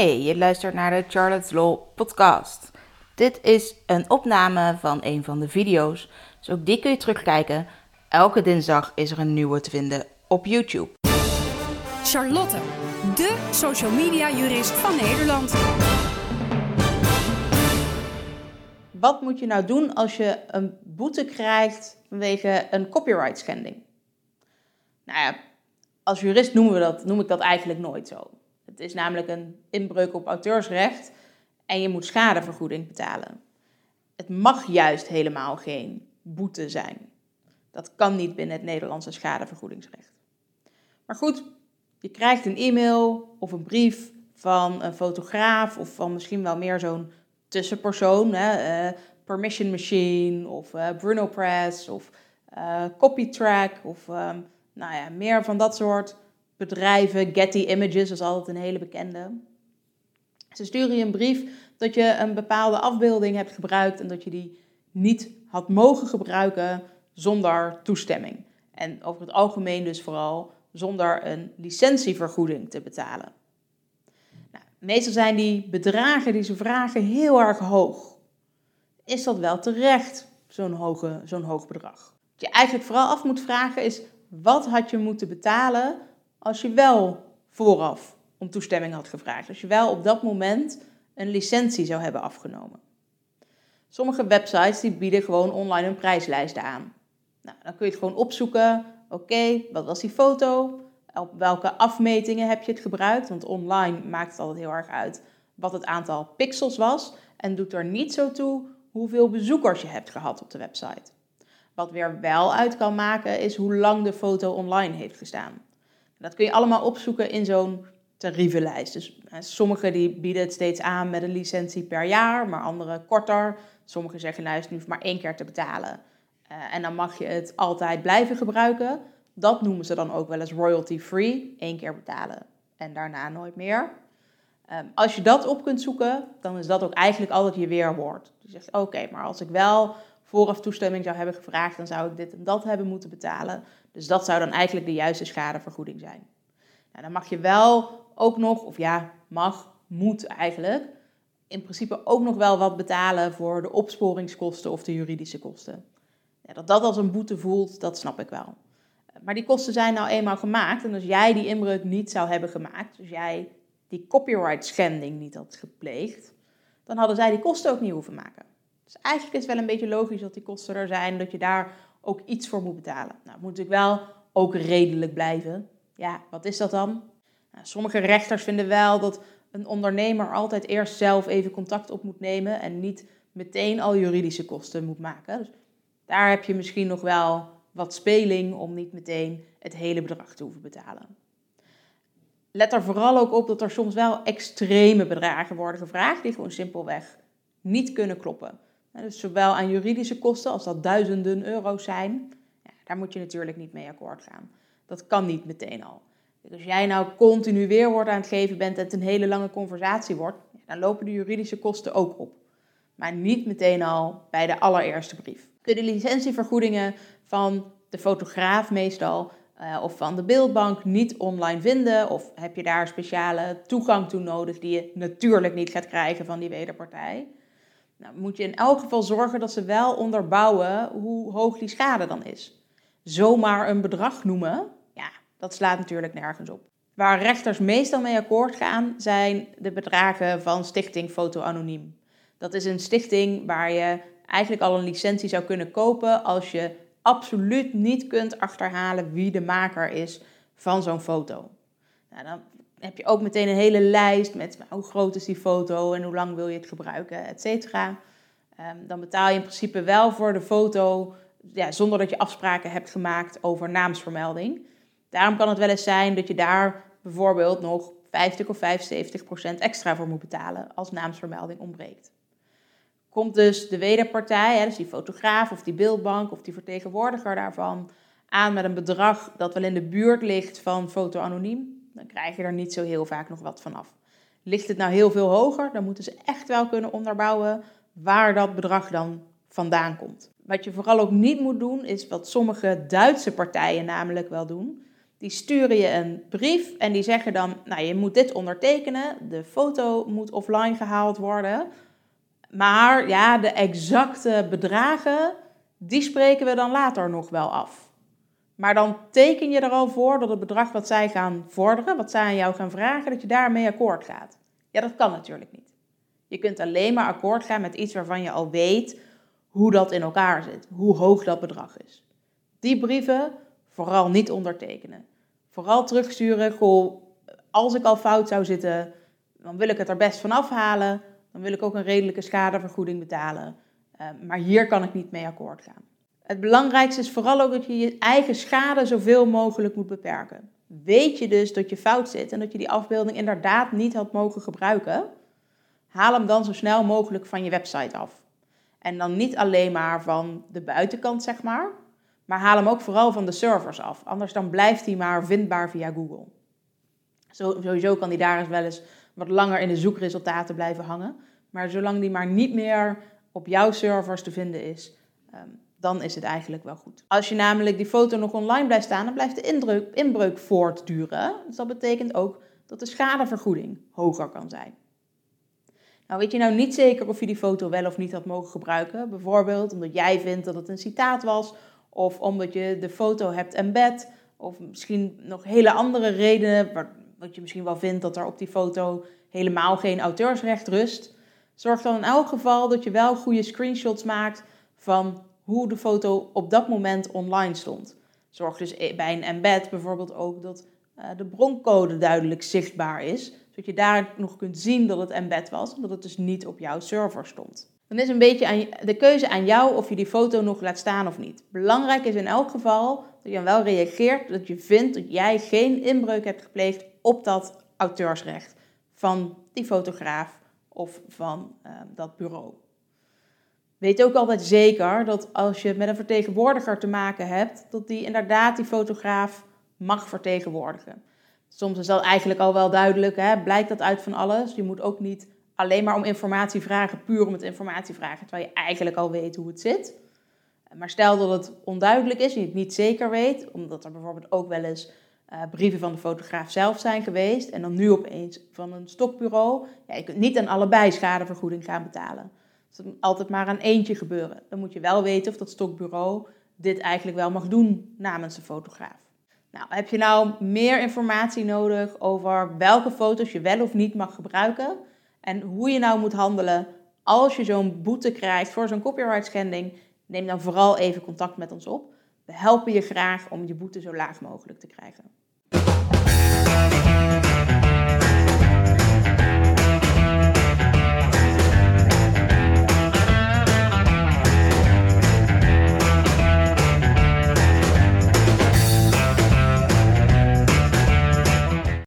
Hey, je luistert naar de Charlotte's Law podcast. Dit is een opname van een van de video's, dus ook die kun je terugkijken. Elke dinsdag is er een nieuwe te vinden op YouTube. Charlotte, de social media jurist van Nederland. Wat moet je nou doen als je een boete krijgt vanwege een copyright schending? Nou ja, als jurist noemen we dat, noem ik dat eigenlijk nooit zo. Het is namelijk een inbreuk op auteursrecht en je moet schadevergoeding betalen. Het mag juist helemaal geen boete zijn. Dat kan niet binnen het Nederlandse schadevergoedingsrecht. Maar goed, je krijgt een e-mail of een brief van een fotograaf of van misschien wel meer zo'n tussenpersoon, hè, uh, Permission Machine of uh, Bruno Press of uh, Copytrack of um, nou ja, meer van dat soort bedrijven. Getty Images is altijd een hele bekende. Ze sturen je een brief dat je een bepaalde afbeelding hebt gebruikt en dat je die niet had mogen gebruiken zonder toestemming. En over het algemeen dus vooral zonder een licentievergoeding te betalen. Nou, meestal zijn die bedragen die ze vragen heel erg hoog. Is dat wel terecht, zo'n zo'n hoog bedrag? Wat je eigenlijk vooral af moet vragen is, wat had je moeten betalen als je wel vooraf om toestemming had gevraagd. Als je wel op dat moment een licentie zou hebben afgenomen. Sommige websites die bieden gewoon online een prijslijst aan. Nou, dan kun je het gewoon opzoeken. Oké, wat was die foto? Op welke afmetingen heb je het gebruikt? Want online maakt het altijd heel erg uit wat het aantal pixels was. En doet er niet zo toe hoeveel bezoekers je hebt gehad op de website. Wat weer wel uit kan maken is hoe lang de foto online heeft gestaan. Dat kun je allemaal opzoeken in zo'n tarievenlijst. Dus sommige die bieden het steeds aan met een licentie per jaar, maar andere korter. Sommigen zeggen nou is het nu maar één keer te betalen. Uh, en dan mag je het altijd blijven gebruiken. Dat noemen ze dan ook wel eens royalty free. Eén keer betalen en daarna nooit meer. Um, als je dat op kunt zoeken, dan is dat ook eigenlijk altijd je weerwoord. Je zegt oké, maar als ik wel vooraf toestemming zou hebben gevraagd, dan zou ik dit en dat hebben moeten betalen. Dus dat zou dan eigenlijk de juiste schadevergoeding zijn. Nou, dan mag je wel ook nog, of ja, mag, moet eigenlijk, in principe ook nog wel wat betalen voor de opsporingskosten of de juridische kosten. Ja, dat dat als een boete voelt, dat snap ik wel. Maar die kosten zijn nou eenmaal gemaakt. En als jij die inbreuk niet zou hebben gemaakt, dus jij die copyright schending niet had gepleegd, dan hadden zij die kosten ook niet hoeven maken. Dus eigenlijk is het wel een beetje logisch dat die kosten er zijn, dat je daar ook iets voor moet betalen. Nou, moet natuurlijk wel ook redelijk blijven. Ja, wat is dat dan? Nou, sommige rechters vinden wel dat een ondernemer altijd eerst zelf even contact op moet nemen en niet meteen al juridische kosten moet maken. Dus daar heb je misschien nog wel wat speling om niet meteen het hele bedrag te hoeven betalen. Let er vooral ook op dat er soms wel extreme bedragen worden gevraagd die gewoon simpelweg niet kunnen kloppen. Dus zowel aan juridische kosten als dat duizenden euro's zijn, ja, daar moet je natuurlijk niet mee akkoord gaan. Dat kan niet meteen al. Dus als jij nou continu weerwoord aan het geven bent en het een hele lange conversatie wordt, dan lopen de juridische kosten ook op. Maar niet meteen al bij de allereerste brief. Kun je de licentievergoedingen van de fotograaf meestal uh, of van de beeldbank niet online vinden? Of heb je daar speciale toegang toe nodig die je natuurlijk niet gaat krijgen van die wederpartij? Nou, moet je in elk geval zorgen dat ze wel onderbouwen hoe hoog die schade dan is. Zomaar een bedrag noemen, ja, dat slaat natuurlijk nergens op. Waar rechters meestal mee akkoord gaan, zijn de bedragen van Stichting Foto Anoniem. Dat is een stichting waar je eigenlijk al een licentie zou kunnen kopen als je absoluut niet kunt achterhalen wie de maker is van zo'n foto. Nou, dan heb je ook meteen een hele lijst met hoe groot is die foto en hoe lang wil je het gebruiken, et cetera. Ehm, dan betaal je in principe wel voor de foto ja, zonder dat je afspraken hebt gemaakt over naamsvermelding. Daarom kan het wel eens zijn dat je daar bijvoorbeeld nog 50 of 75 procent extra voor moet betalen als naamsvermelding ontbreekt. Komt dus de wederpartij, dus die fotograaf of die beeldbank of die vertegenwoordiger daarvan, aan met een bedrag dat wel in de buurt ligt van foto anoniem, dan krijg je er niet zo heel vaak nog wat van af. Ligt het nou heel veel hoger, dan moeten ze echt wel kunnen onderbouwen waar dat bedrag dan vandaan komt. Wat je vooral ook niet moet doen, is wat sommige Duitse partijen namelijk wel doen. Die sturen je een brief en die zeggen dan, nou je moet dit ondertekenen, de foto moet offline gehaald worden. Maar ja, de exacte bedragen, die spreken we dan later nog wel af. Maar dan teken je er al voor dat het bedrag wat zij gaan vorderen, wat zij aan jou gaan vragen, dat je daarmee akkoord gaat. Ja, dat kan natuurlijk niet. Je kunt alleen maar akkoord gaan met iets waarvan je al weet hoe dat in elkaar zit, hoe hoog dat bedrag is. Die brieven vooral niet ondertekenen. Vooral terugsturen, goh, als ik al fout zou zitten, dan wil ik het er best van afhalen. Dan wil ik ook een redelijke schadevergoeding betalen. Uh, maar hier kan ik niet mee akkoord gaan. Het belangrijkste is vooral ook dat je je eigen schade zoveel mogelijk moet beperken. Weet je dus dat je fout zit en dat je die afbeelding inderdaad niet had mogen gebruiken, haal hem dan zo snel mogelijk van je website af. En dan niet alleen maar van de buitenkant, zeg maar, maar haal hem ook vooral van de servers af. Anders dan blijft hij maar vindbaar via Google. Sowieso kan hij daar eens wel eens wat langer in de zoekresultaten blijven hangen. Maar zolang die maar niet meer op jouw servers te vinden is, ehm, dan is het eigenlijk wel goed. Als je namelijk die foto nog online blijft staan, dan blijft de inbreuk, inbreuk voortduren. Dus dat betekent ook dat de schadevergoeding hoger kan zijn. Nou, weet je nou niet zeker of je die foto wel of niet had mogen gebruiken? Bijvoorbeeld omdat jij vindt dat het een citaat was, of omdat je de foto hebt embed, of misschien nog hele andere redenen, wat je misschien wel vindt dat er op die foto helemaal geen auteursrecht rust. Zorg dan in elk geval dat je wel goede screenshots maakt van hoe de foto op dat moment online stond. Zorg dus bij een embed bijvoorbeeld ook dat uh, de broncode duidelijk zichtbaar is, zodat je daar nog kunt zien dat het embed was, omdat het dus niet op jouw server stond. Dan is een beetje aan de keuze aan jou of je die foto nog laat staan of niet. Belangrijk is in elk geval dat je wel reageert dat je vindt dat jij geen inbreuk hebt gepleegd op dat auteursrecht van die fotograaf of van uh, dat bureau. Weet ook altijd zeker dat als je met een vertegenwoordiger te maken hebt, dat die inderdaad die fotograaf mag vertegenwoordigen. Soms is dat eigenlijk al wel duidelijk, hè? blijkt dat uit van alles. Je moet ook niet alleen maar om informatie vragen, puur om het informatie vragen, terwijl je eigenlijk al weet hoe het zit. Maar stel dat het onduidelijk is en je het niet zeker weet, omdat er bijvoorbeeld ook wel eens uh, brieven van de fotograaf zelf zijn geweest en dan nu opeens van een stokbureau. Ja, je kunt niet aan allebei schadevergoeding gaan betalen. Moet altijd maar aan eentje gebeuren. Dan moet je wel weten of dat stokbureau dit eigenlijk wel mag doen namens de fotograaf. Nou, heb je nou meer informatie nodig over welke foto's je wel of niet mag gebruiken en hoe je nou moet handelen als je zo'n boete krijgt voor zo'n copyright schending? Neem dan vooral even contact met ons op. We helpen je graag om je boete zo laag mogelijk te krijgen.